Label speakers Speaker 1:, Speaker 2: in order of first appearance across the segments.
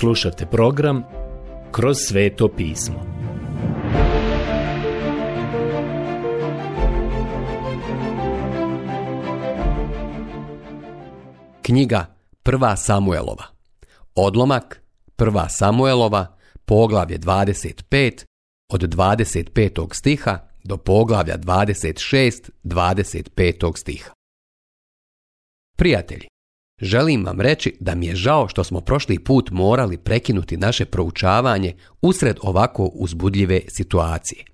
Speaker 1: Slušajte program Kroz sveto pismo. Knjiga Prva Samuelova Odlomak Prva Samuelova Poglavlje 25 od 25. stiha do poglavlja 26 25. stiha Prijatelji, Želim vam reći da mi je žao što smo prošli put morali prekinuti naše proučavanje usred ovako uzbudljive situacije.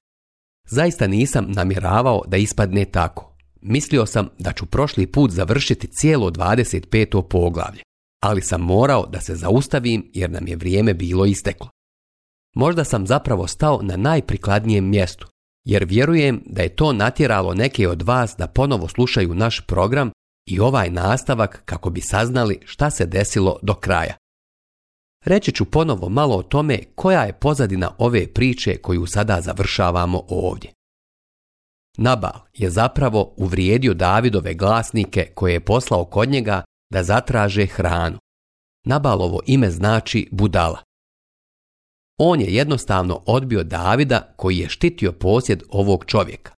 Speaker 1: Zaista nisam namjeravao da ispadne tako. Mislio sam da ću prošli put završiti cijelo 25. poglavlje, ali sam morao da se zaustavim jer nam je vrijeme bilo isteklo. Možda sam zapravo stao na najprikladnijem mjestu, jer vjerujem da je to natjeralo neke od vas da ponovo slušaju naš program i ovaj nastavak kako bi saznali šta se desilo do kraja. Reći ću ponovo malo o tome koja je pozadina ove priče koju sada završavamo ovdje. Nabal je zapravo uvrijedio Davidove glasnike koje je poslao kod njega da zatraže hranu. Nabalovo ime znači budala. On je jednostavno odbio Davida koji je štitio posjed ovog čovjeka,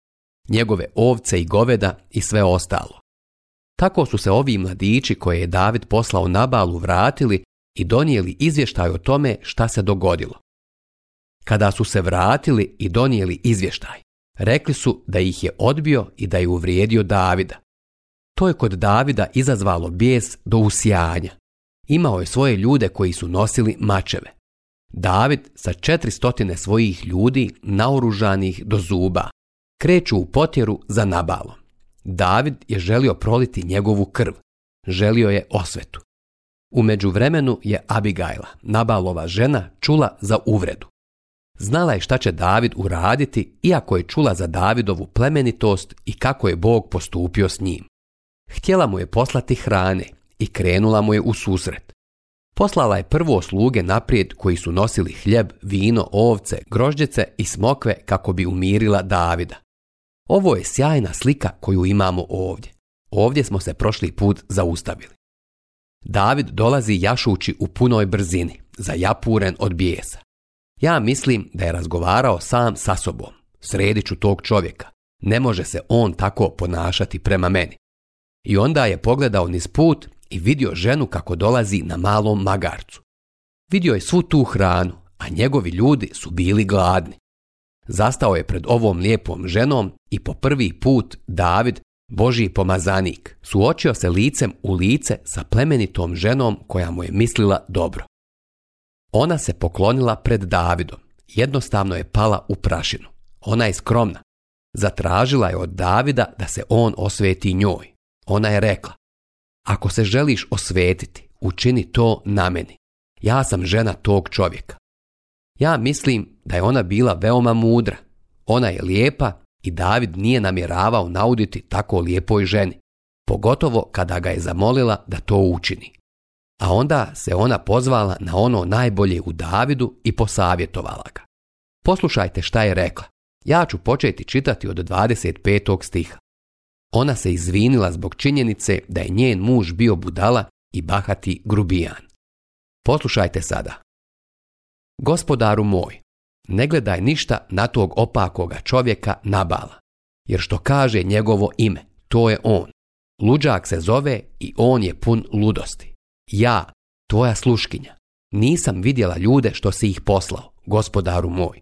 Speaker 1: njegove ovce i goveda i sve ostalo. Tako su se ovi mladići koje je David poslao Nabalu vratili i donijeli izvještaj o tome šta se dogodilo. Kada su se vratili i donijeli izvještaj, rekli su da ih je odbio i da je uvrijedio Davida. To je kod Davida izazvalo bijes do usijanja. Imao je svoje ljude koji su nosili mačeve. David sa 400 svojih ljudi naoružanih do zuba kreću u potjeru za nabalom. David je želio proliti njegovu krv. Želio je osvetu. U međuvremenu je Abigaila, Nabalova žena, čula za uvredu. Znala je šta će David uraditi, iako je čula za Davidovu plemenitost i kako je Bog postupio s njim. Htjela mu je poslati hrane i krenula mu je u susret. Poslala je prvo sluge naprijed koji su nosili hljeb, vino, ovce, grožđice i smokve kako bi umirila Davida. Ovo je sjajna slika koju imamo ovdje. Ovdje smo se prošli put zaustavili. David dolazi jašući u punoj brzini, zajapuren od bijesa. Ja mislim da je razgovarao sam sa sobom. srediću tog čovjeka. Ne može se on tako ponašati prema meni. I onda je pogledao niz put i vidio ženu kako dolazi na malom magarcu. Vidio je svu tu hranu, a njegovi ljudi su bili gladni. Zastao je pred ovom lijepom ženom i po prvi put David, Božji pomazanik, suočio se licem u lice sa plemenitom ženom koja mu je mislila dobro. Ona se poklonila pred Davidom, jednostavno je pala u prašinu. Ona je skromna. Zatražila je od Davida da se on osveti njoj. Ona je rekla, ako se želiš osvetiti, učini to na meni. Ja sam žena tog čovjeka. Ja mislim da je ona bila veoma mudra. Ona je lijepa i David nije namjeravao nauditi tako lijepoj ženi, pogotovo kada ga je zamolila da to učini. A onda se ona pozvala na ono najbolje u Davidu i posavjetovala ga. Poslušajte šta je rekla. Ja ću početi čitati od 25. stiha. Ona se izvinila zbog činjenice da je njen muž bio budala i bahati grubijan. Poslušajte sada Gospodaru moj, ne gledaj ništa na tog opakoga čovjeka nabala, jer što kaže njegovo ime, to je on. Luđak se zove i on je pun ludosti. Ja, tvoja sluškinja, nisam vidjela ljude što si ih poslao, gospodaru moj.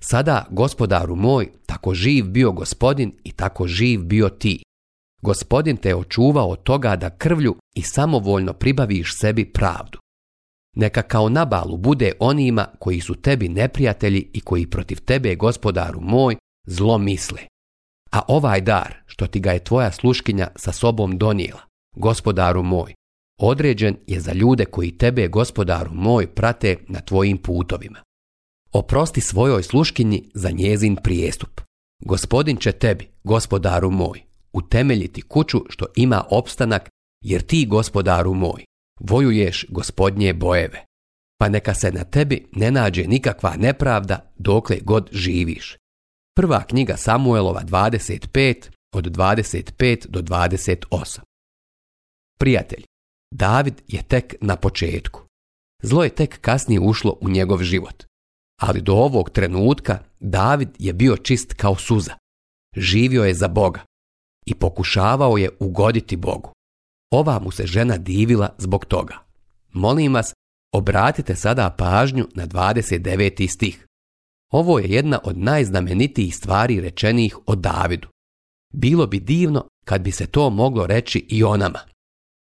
Speaker 1: Sada, gospodaru moj, tako živ bio gospodin i tako živ bio ti. Gospodin te očuvao od toga da krvlju i samovoljno pribaviš sebi pravdu. Neka kao nabalu bude onima koji su tebi neprijatelji i koji protiv tebe, gospodaru moj, zlo misle. A ovaj dar, što ti ga je tvoja sluškinja sa sobom donijela, gospodaru moj, određen je za ljude koji tebe, gospodaru moj, prate na tvojim putovima. Oprosti svojoj sluškinji za njezin prijestup. Gospodin će tebi, gospodaru moj, utemeljiti kuću što ima opstanak, jer ti, gospodaru moj, vojuješ gospodnje bojeve. Pa neka se na tebi ne nađe nikakva nepravda dokle god živiš. Prva knjiga Samuelova 25 od 25 do 28. Prijatelj, David je tek na početku. Zlo je tek kasnije ušlo u njegov život. Ali do ovog trenutka David je bio čist kao suza. Živio je za Boga i pokušavao je ugoditi Bogu. Ova mu se žena divila zbog toga. Molim vas, obratite sada pažnju na 29. stih. Ovo je jedna od najznamenitijih stvari rečenih o Davidu. Bilo bi divno kad bi se to moglo reći i o nama.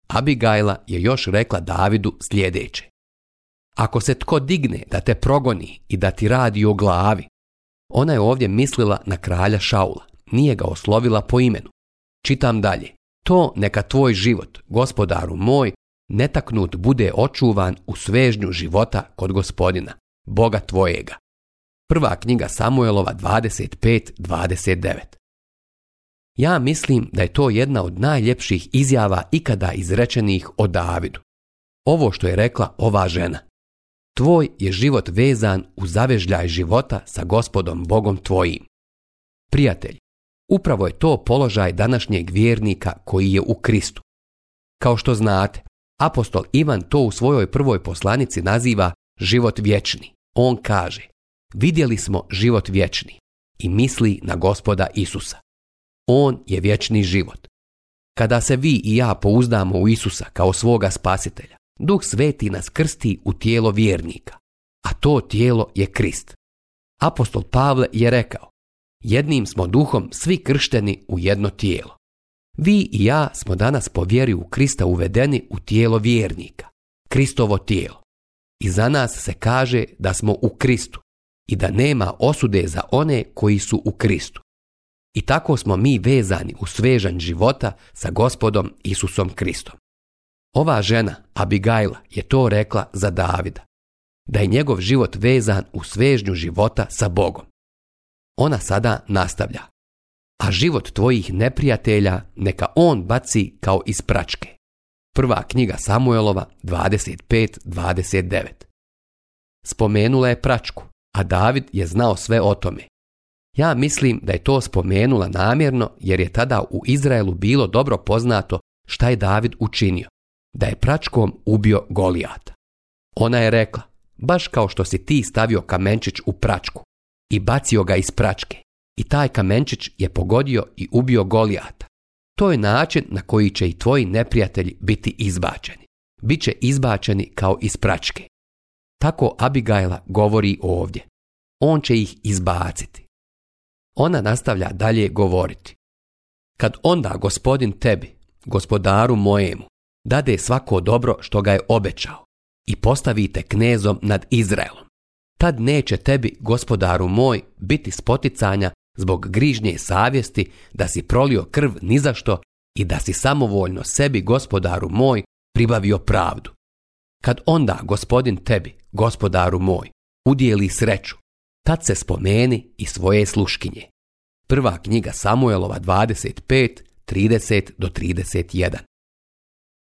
Speaker 1: Abigajla je još rekla Davidu sljedeće. Ako se tko digne da te progoni i da ti radi o glavi, ona je ovdje mislila na kralja Šaula, nije ga oslovila po imenu. Čitam dalje. To neka tvoj život, gospodaru moj, netaknut bude očuvan u svežnju života kod gospodina, Boga tvojega. Prva knjiga Samuelova 25.29 Ja mislim da je to jedna od najljepših izjava ikada izrečenih o Davidu. Ovo što je rekla ova žena. Tvoj je život vezan u zavežljaj života sa gospodom Bogom tvojim. Prijatelj, Upravo je to položaj današnjeg vjernika koji je u Kristu. Kao što znate, apostol Ivan to u svojoj prvoj poslanici naziva život vječni. On kaže, vidjeli smo život vječni i misli na gospoda Isusa. On je vječni život. Kada se vi i ja pouzdamo u Isusa kao svoga spasitelja, Duh Sveti nas krsti u tijelo vjernika, a to tijelo je Krist. Apostol Pavle je rekao, Jednim smo duhom svi kršteni u jedno tijelo. Vi i ja smo danas po vjeri u Krista uvedeni u tijelo vjernika, Kristovo tijelo. I za nas se kaže da smo u Kristu i da nema osude za one koji su u Kristu. I tako smo mi vezani u svežan života sa gospodom Isusom Kristom. Ova žena, Abigajla, je to rekla za Davida, da je njegov život vezan u svežnju života sa Bogom ona sada nastavlja. A život tvojih neprijatelja neka on baci kao iz pračke. Prva knjiga Samuelova 25.29 Spomenula je pračku, a David je znao sve o tome. Ja mislim da je to spomenula namjerno jer je tada u Izraelu bilo dobro poznato šta je David učinio. Da je pračkom ubio Golijata. Ona je rekla, baš kao što si ti stavio kamenčić u pračku, i bacio ga iz pračke. I taj kamenčić je pogodio i ubio Golijata. To je način na koji će i tvoji neprijatelji biti izbačeni. Biće izbačeni kao iz pračke. Tako Abigaila govori ovdje. On će ih izbaciti. Ona nastavlja dalje govoriti. Kad onda gospodin tebi, gospodaru mojemu, dade svako dobro što ga je obećao i postavite knezom nad Izraelom, tad neće tebi, gospodaru moj, biti spoticanja zbog grižnje savjesti da si prolio krv nizašto i da si samovoljno sebi, gospodaru moj, pribavio pravdu. Kad onda gospodin tebi, gospodaru moj, udijeli sreću, tad se spomeni i svoje sluškinje. Prva knjiga Samuelova 25, 30 do 31.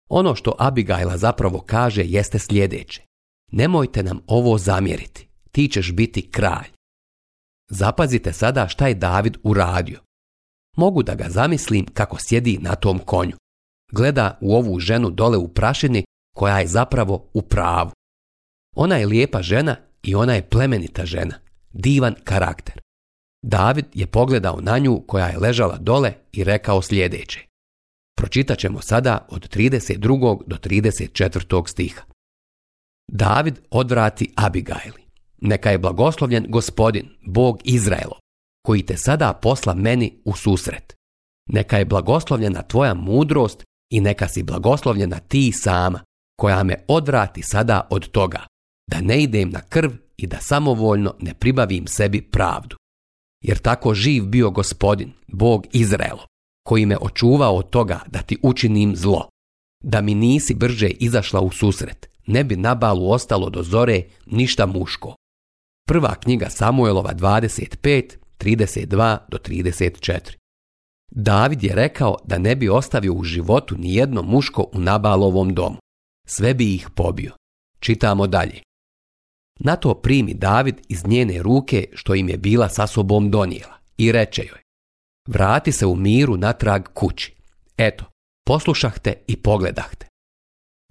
Speaker 1: Ono što Abigaila zapravo kaže jeste sljedeće. Nemojte nam ovo zamjeriti ti ćeš biti kralj. Zapazite sada šta je David uradio. Mogu da ga zamislim kako sjedi na tom konju. Gleda u ovu ženu dole u prašini koja je zapravo u pravu. Ona je lijepa žena i ona je plemenita žena. Divan karakter. David je pogledao na nju koja je ležala dole i rekao sljedeće. Pročitat ćemo sada od 32. do 34. stiha. David odvrati Abigaili. Neka je blagoslovljen gospodin, Bog Izraelo, koji te sada posla meni u susret. Neka je blagoslovljena tvoja mudrost i neka si blagoslovljena ti sama, koja me odvrati sada od toga, da ne idem na krv i da samovoljno ne pribavim sebi pravdu. Jer tako živ bio gospodin, Bog Izraelo, koji me očuvao od toga da ti učinim zlo. Da mi nisi brže izašla u susret, ne bi na balu ostalo do zore ništa muško, Prva knjiga Samuelova 25, 32 do 34. David je rekao da ne bi ostavio u životu jedno muško u Nabalovom domu. Sve bi ih pobio. Čitamo dalje. Na to primi David iz njene ruke što im je bila sa sobom donijela i reče joj. Vrati se u miru natrag kući. Eto, poslušahte i pogledahte.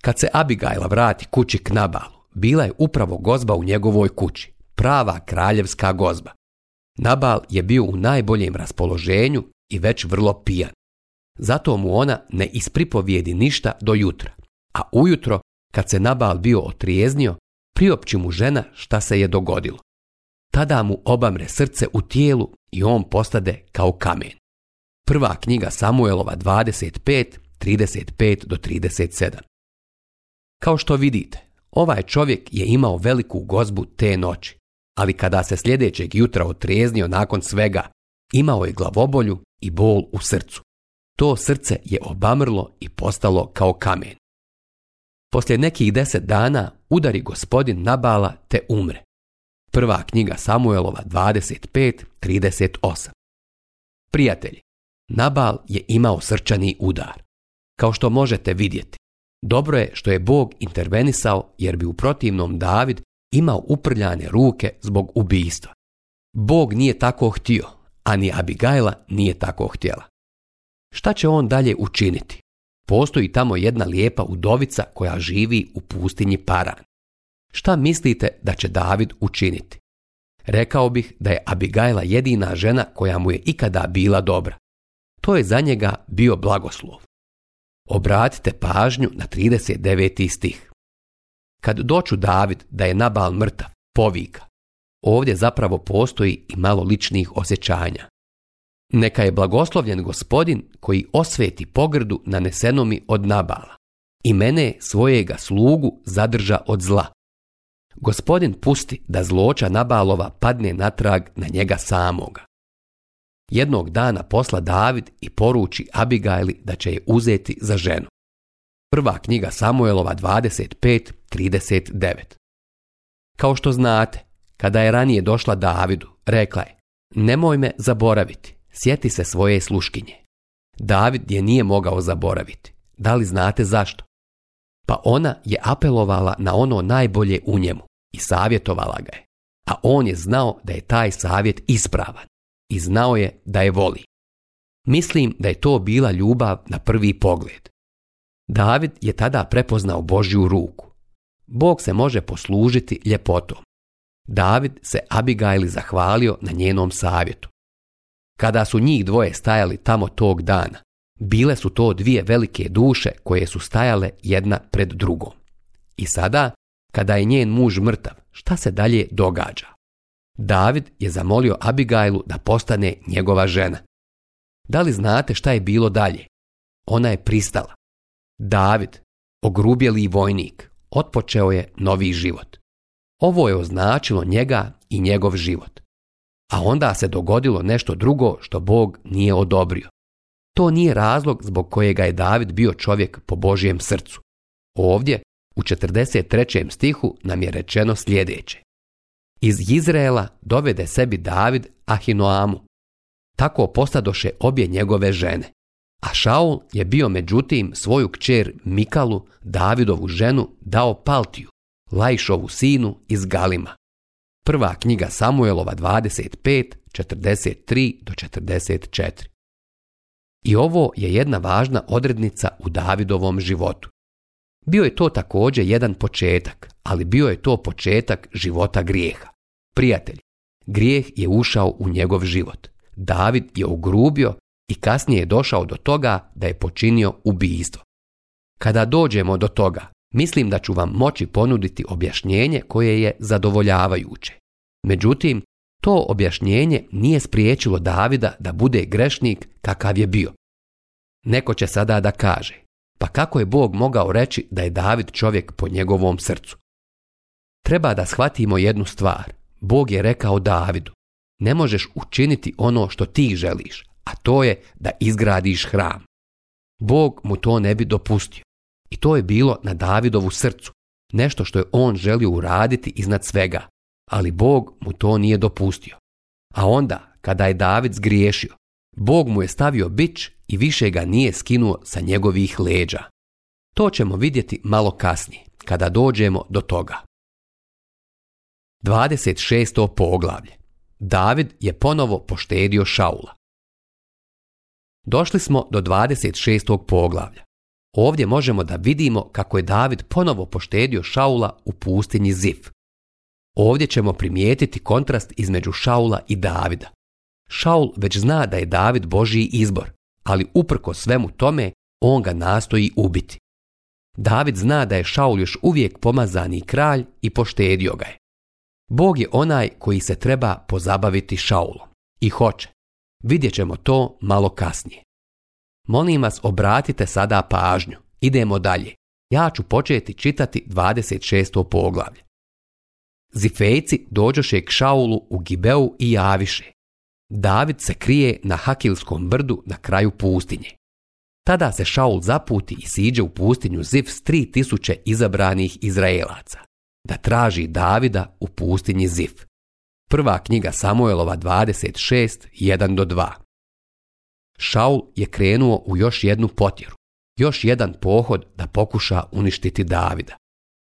Speaker 1: Kad se Abigaila vrati kući k Nabalu, bila je upravo gozba u njegovoj kući prava kraljevska gozba. Nabal je bio u najboljem raspoloženju i već vrlo pijan. Zato mu ona ne ispripovijedi ništa do jutra. A ujutro, kad se Nabal bio otrijeznio, priopći mu žena šta se je dogodilo. Tada mu obamre srce u tijelu i on postade kao kamen. Prva knjiga Samuelova 25, do 37. Kao što vidite, ovaj čovjek je imao veliku gozbu te noći ali kada se sljedećeg jutra otrijeznio nakon svega, imao je glavobolju i bol u srcu. To srce je obamrlo i postalo kao kamen. Poslije nekih deset dana udari gospodin Nabala te umre. Prva knjiga Samuelova 25.38 Prijatelji, Nabal je imao srčani udar. Kao što možete vidjeti, dobro je što je Bog intervenisao jer bi u protivnom David imao uprljane ruke zbog ubijstva. Bog nije tako htio, a ni Abigaila nije tako htjela. Šta će on dalje učiniti? Postoji tamo jedna lijepa udovica koja živi u pustinji Paran. Šta mislite da će David učiniti? Rekao bih da je Abigaila jedina žena koja mu je ikada bila dobra. To je za njega bio blagoslov. Obratite pažnju na 39. stih. Kad doću David da je Nabal mrtav, povika. Ovdje zapravo postoji i malo ličnih osjećanja. Neka je blagoslovljen gospodin koji osveti pogrdu naneseno mi od Nabala i mene svojega slugu zadrža od zla. Gospodin pusti da zloča Nabalova padne natrag na njega samoga. Jednog dana posla David i poruči Abigaili da će je uzeti za ženu. Prva knjiga Samuelova 25.39. Kao što znate, kada je ranije došla Davidu, rekla je, nemoj me zaboraviti, sjeti se svoje sluškinje. David je nije mogao zaboraviti. Da li znate zašto? Pa ona je apelovala na ono najbolje u njemu i savjetovala ga je. A on je znao da je taj savjet ispravan i znao je da je voli. Mislim da je to bila ljubav na prvi pogled. David je tada prepoznao Božju ruku. Bog se može poslužiti ljepotom. David se Abigaili zahvalio na njenom savjetu. Kada su njih dvoje stajali tamo tog dana, bile su to dvije velike duše koje su stajale jedna pred drugom. I sada, kada je njen muž mrtav, šta se dalje događa? David je zamolio Abigailu da postane njegova žena. Da li znate šta je bilo dalje? Ona je pristala. David, ogrubjeli vojnik, otpočeo je novi život. Ovo je označilo njega i njegov život. A onda se dogodilo nešto drugo što Bog nije odobrio. To nije razlog zbog kojega je David bio čovjek po Božijem srcu. Ovdje, u 43. stihu, nam je rečeno sljedeće. Iz Izraela dovede sebi David Ahinoamu. Tako postadoše obje njegove žene a Šaul je bio međutim svoju kćer Mikalu, Davidovu ženu, dao Paltiju, Lajšovu sinu iz Galima. Prva knjiga Samuelova 25, do 44. I ovo je jedna važna odrednica u Davidovom životu. Bio je to također jedan početak, ali bio je to početak života grijeha. Prijatelj, grijeh je ušao u njegov život. David je ugrubio i kasnije je došao do toga da je počinio ubijstvo. Kada dođemo do toga, mislim da ću vam moći ponuditi objašnjenje koje je zadovoljavajuće. Međutim, to objašnjenje nije spriječilo Davida da bude grešnik kakav je bio. Neko će sada da kaže, pa kako je Bog mogao reći da je David čovjek po njegovom srcu? Treba da shvatimo jednu stvar. Bog je rekao Davidu, ne možeš učiniti ono što ti želiš, a to je da izgradiš hram. Bog mu to ne bi dopustio. I to je bilo na Davidovu srcu, nešto što je on želio uraditi iznad svega, ali Bog mu to nije dopustio. A onda, kada je David zgriješio, Bog mu je stavio bić i više ga nije skinuo sa njegovih leđa. To ćemo vidjeti malo kasnije, kada dođemo do toga. 26. poglavlje David je ponovo poštedio Šaula. Došli smo do 26. poglavlja. Ovdje možemo da vidimo kako je David ponovo poštedio Šaula u pustinji Zif. Ovdje ćemo primijetiti kontrast između Šaula i Davida. Šaul već zna da je David Božiji izbor, ali uprko svemu tome on ga nastoji ubiti. David zna da je Šaul još uvijek pomazani kralj i poštedio ga je. Bog je onaj koji se treba pozabaviti Šaulom. I hoće. Vidjet ćemo to malo kasnije. Molim vas obratite sada pažnju. Idemo dalje. Ja ću početi čitati 26. poglavlje. Zifejci dođoše k Šaulu u Gibeu i javiše. David se krije na Hakilskom brdu na kraju pustinje. Tada se Šaul zaputi i siđe u pustinju Zif s 3000 izabranih Izraelaca, da traži Davida u pustinji Zif. Prva knjiga Samuelova 26, 1 do 2. Šaul je krenuo u još jednu potjeru, još jedan pohod da pokuša uništiti Davida.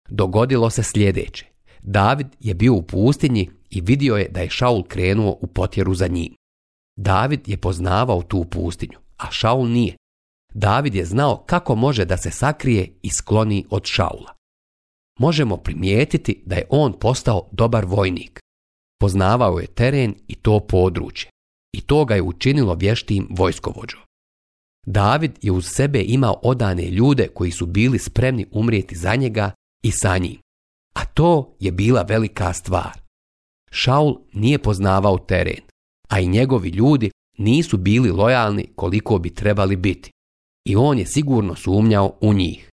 Speaker 1: Dogodilo se sljedeće. David je bio u pustinji i vidio je da je Šaul krenuo u potjeru za njim. David je poznavao tu pustinju, a Šaul nije. David je znao kako može da se sakrije i skloni od Šaula. Možemo primijetiti da je on postao dobar vojnik. Poznavao je teren i to područje. I to ga je učinilo vještim vojskovođom. David je uz sebe imao odane ljude koji su bili spremni umrijeti za njega i sa njim. A to je bila velika stvar. Šaul nije poznavao teren, a i njegovi ljudi nisu bili lojalni koliko bi trebali biti. I on je sigurno sumnjao u njih.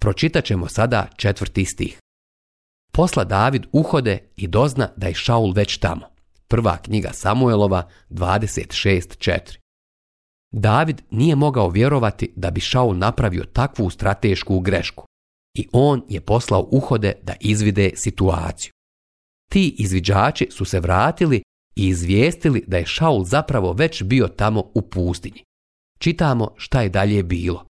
Speaker 1: Pročitat ćemo sada četvrti stih posla David uhode i dozna da je Šaul već tamo. Prva knjiga Samuelova 26.4. David nije mogao vjerovati da bi Šaul napravio takvu stratešku grešku i on je poslao uhode da izvide situaciju. Ti izviđači su se vratili i izvijestili da je Šaul zapravo već bio tamo u pustinji. Čitamo šta je dalje bilo.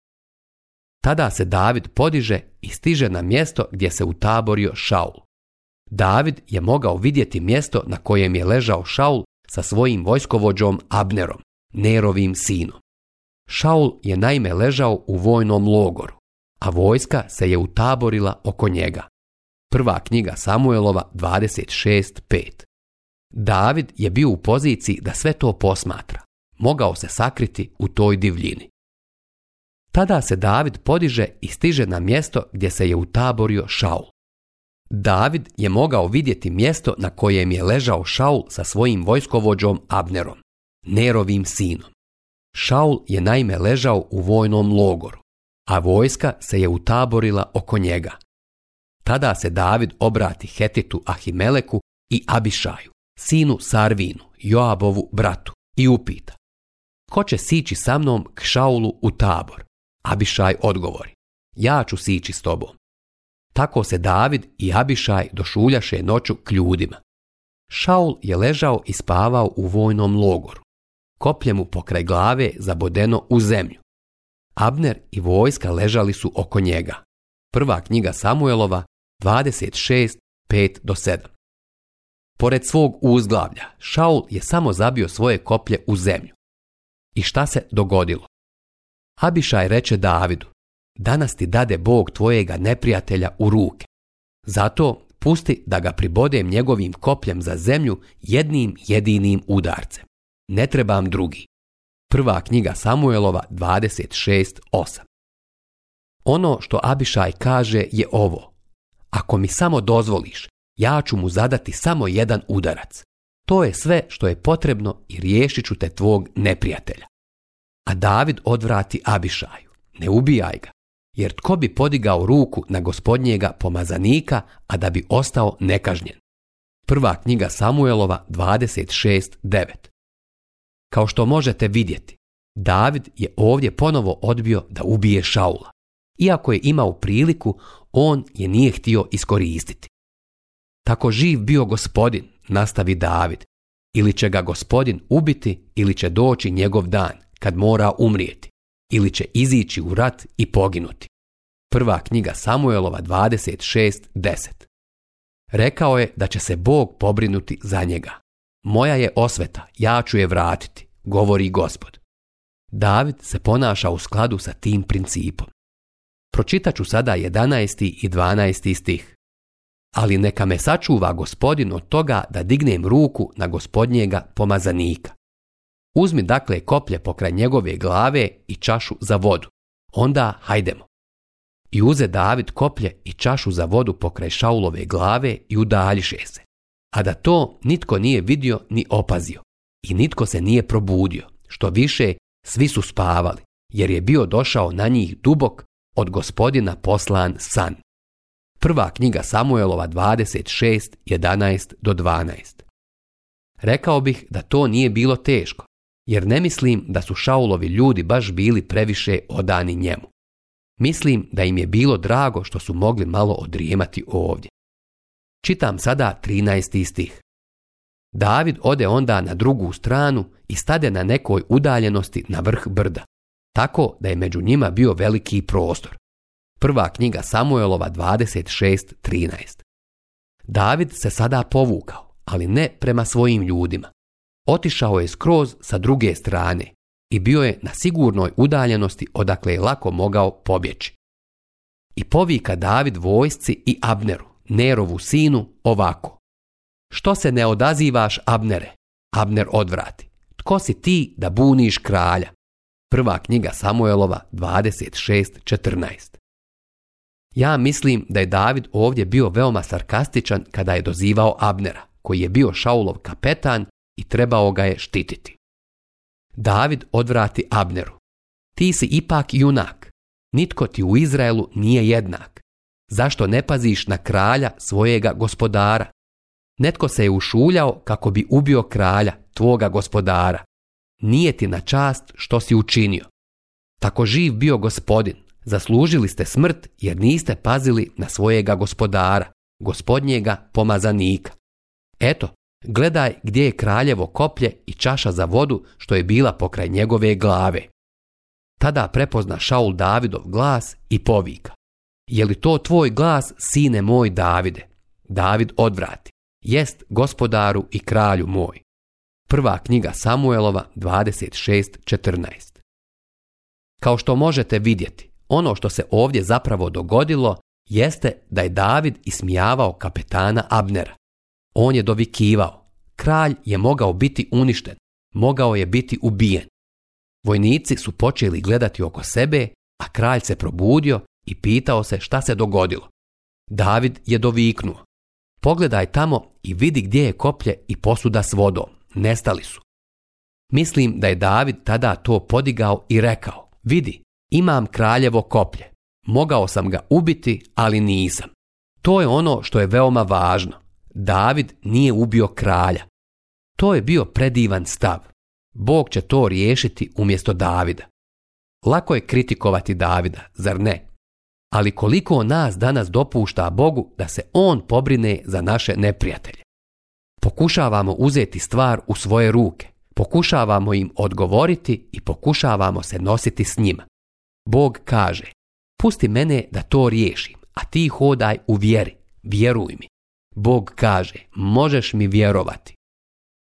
Speaker 1: Tada se David podiže i stiže na mjesto gdje se utaborio Šaul. David je mogao vidjeti mjesto na kojem je ležao Šaul sa svojim vojskovođom Abnerom, Nerovim sinom. Šaul je naime ležao u vojnom logoru, a vojska se je utaborila oko njega. Prva knjiga Samuelova 26.5 David je bio u poziciji da sve to posmatra. Mogao se sakriti u toj divljini. Tada se David podiže i stiže na mjesto gdje se je utaborio Šaul. David je mogao vidjeti mjesto na kojem je ležao Šaul sa svojim vojskovođom Abnerom, Nerovim sinom. Šaul je naime ležao u vojnom logoru, a vojska se je utaborila oko njega. Tada se David obrati Hetitu Ahimeleku i Abišaju, sinu Sarvinu, Joabovu bratu, i upita Ko će sići sa mnom k Šaulu u tabor? Abišaj odgovori, ja ću sići s tobom. Tako se David i Abišaj došuljaše noću k ljudima. Šaul je ležao i spavao u vojnom logoru. Koplje mu pokraj glave zabodeno u zemlju. Abner i vojska ležali su oko njega. Prva knjiga Samuelova 265 do 7. Pored svog uzglavlja, Šaul je samo zabio svoje koplje u zemlju. I šta se dogodilo? Abišaj reče Davidu, danas ti dade Bog tvojega neprijatelja u ruke. Zato pusti da ga pribodem njegovim kopljem za zemlju jednim jedinim udarcem. Ne trebam drugi. Prva knjiga Samuelova 26.8 Ono što Abišaj kaže je ovo. Ako mi samo dozvoliš, ja ću mu zadati samo jedan udarac. To je sve što je potrebno i riješit ću te tvog neprijatelja a David odvrati Abišaju, ne ubijaj ga, jer tko bi podigao ruku na gospodnjega pomazanika, a da bi ostao nekažnjen. Prva knjiga Samuelova 26.9 Kao što možete vidjeti, David je ovdje ponovo odbio da ubije Šaula. Iako je imao priliku, on je nije htio iskoristiti. Tako živ bio gospodin, nastavi David, ili će ga gospodin ubiti ili će doći njegov dan, kad mora umrijeti ili će izići u rat i poginuti. Prva knjiga Samuelova 26.10 Rekao je da će se Bog pobrinuti za njega. Moja je osveta, ja ću je vratiti, govori gospod. David se ponaša u skladu sa tim principom. Pročitat ću sada 11. i 12. stih. Ali neka me sačuva gospodin od toga da dignem ruku na gospodnjega pomazanika. Uzmi dakle koplje pokraj njegove glave i čašu za vodu. Onda hajdemo. I uze David koplje i čašu za vodu pokraj Šaulove glave i udaljiše se. A da to nitko nije vidio ni opazio. I nitko se nije probudio. Što više, svi su spavali, jer je bio došao na njih dubok od gospodina poslan san. Prva knjiga Samuelova 2611 do 12. Rekao bih da to nije bilo teško, jer ne mislim da su Šaulovi ljudi baš bili previše odani njemu. Mislim da im je bilo drago što su mogli malo odrijemati ovdje. Čitam sada 13. stih. David ode onda na drugu stranu i stade na nekoj udaljenosti na vrh brda, tako da je među njima bio veliki prostor. Prva knjiga Samuelova 26.13. David se sada povukao, ali ne prema svojim ljudima, otišao je skroz sa druge strane i bio je na sigurnoj udaljenosti odakle je lako mogao pobjeći. I povika David vojsci i Abneru, Nerovu sinu, ovako. Što se ne odazivaš, Abnere? Abner odvrati. Tko si ti da buniš kralja? Prva knjiga Samuelova 26.14. Ja mislim da je David ovdje bio veoma sarkastičan kada je dozivao Abnera, koji je bio Šaulov kapetan i trebao ga je štititi. David odvrati Abneru. Ti si ipak junak. Nitko ti u Izraelu nije jednak. Zašto ne paziš na kralja svojega gospodara? Netko se je ušuljao kako bi ubio kralja, tvoga gospodara. Nije ti na čast što si učinio. Tako živ bio gospodin, zaslužili ste smrt jer niste pazili na svojega gospodara, gospodnjega pomazanika. Eto, Gledaj gdje je kraljevo koplje i čaša za vodu što je bila pokraj njegove glave. Tada prepozna Šaul Davidov glas i povika. Je li to tvoj glas, sine moj Davide? David odvrati. Jest gospodaru i kralju moj. Prva knjiga Samuelova 26.14 Kao što možete vidjeti, ono što se ovdje zapravo dogodilo jeste da je David ismijavao kapetana Abnera. On je dovikivao. Kralj je mogao biti uništen, mogao je biti ubijen. Vojnici su počeli gledati oko sebe, a kralj se probudio i pitao se šta se dogodilo. David je doviknuo. Pogledaj tamo i vidi gdje je koplje i posuda s vodom. Nestali su. Mislim da je David tada to podigao i rekao, vidi, imam kraljevo koplje. Mogao sam ga ubiti, ali nisam. To je ono što je veoma važno. David nije ubio kralja. To je bio predivan stav. Bog će to riješiti umjesto Davida. Lako je kritikovati Davida, zar ne? Ali koliko nas danas dopušta Bogu da se On pobrine za naše neprijatelje? Pokušavamo uzeti stvar u svoje ruke, pokušavamo im odgovoriti i pokušavamo se nositi s njima. Bog kaže, pusti mene da to riješim, a ti hodaj u vjeri, vjeruj mi. Bog kaže, možeš mi vjerovati.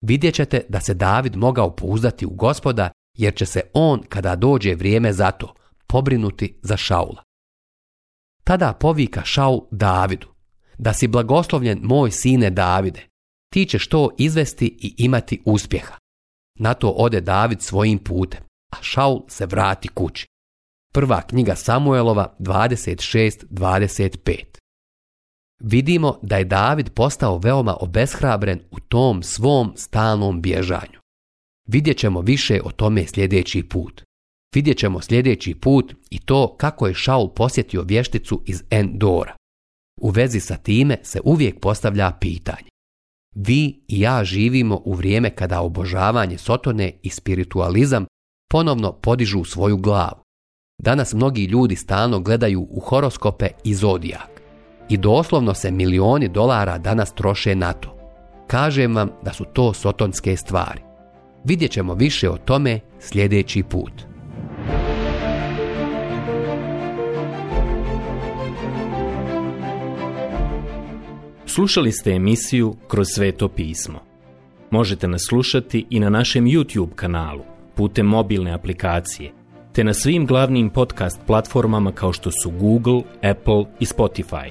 Speaker 1: Vidjet ćete da se David mogao pouzdati u gospoda, jer će se on, kada dođe vrijeme za to, pobrinuti za Šaula. Tada povika Šaul Davidu, da si blagoslovljen moj sine Davide, ti ćeš to izvesti i imati uspjeha. Na to ode David svojim putem, a Šaul se vrati kući. Prva knjiga Samuelova 26.25 vidimo da je David postao veoma obeshrabren u tom svom stalnom bježanju. Vidjet ćemo više o tome sljedeći put. Vidjet ćemo sljedeći put i to kako je Šaul posjetio vješticu iz Endora. U vezi sa time se uvijek postavlja pitanje. Vi i ja živimo u vrijeme kada obožavanje sotone i spiritualizam ponovno podižu svoju glavu. Danas mnogi ljudi stalno gledaju u horoskope i zodijak i doslovno se milioni dolara danas troše na to. Kažem vam da su to sotonske stvari. Vidjet ćemo više o tome sljedeći put. Slušali ste emisiju Kroz sveto pismo. Možete nas slušati i na našem YouTube kanalu putem mobilne aplikacije te na svim glavnim podcast platformama kao što su Google, Apple i Spotify.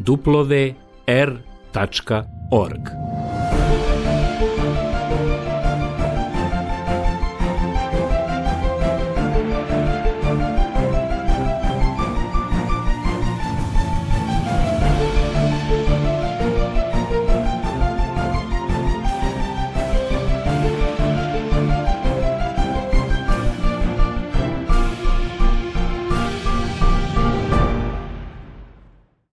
Speaker 1: duplove rtačkaor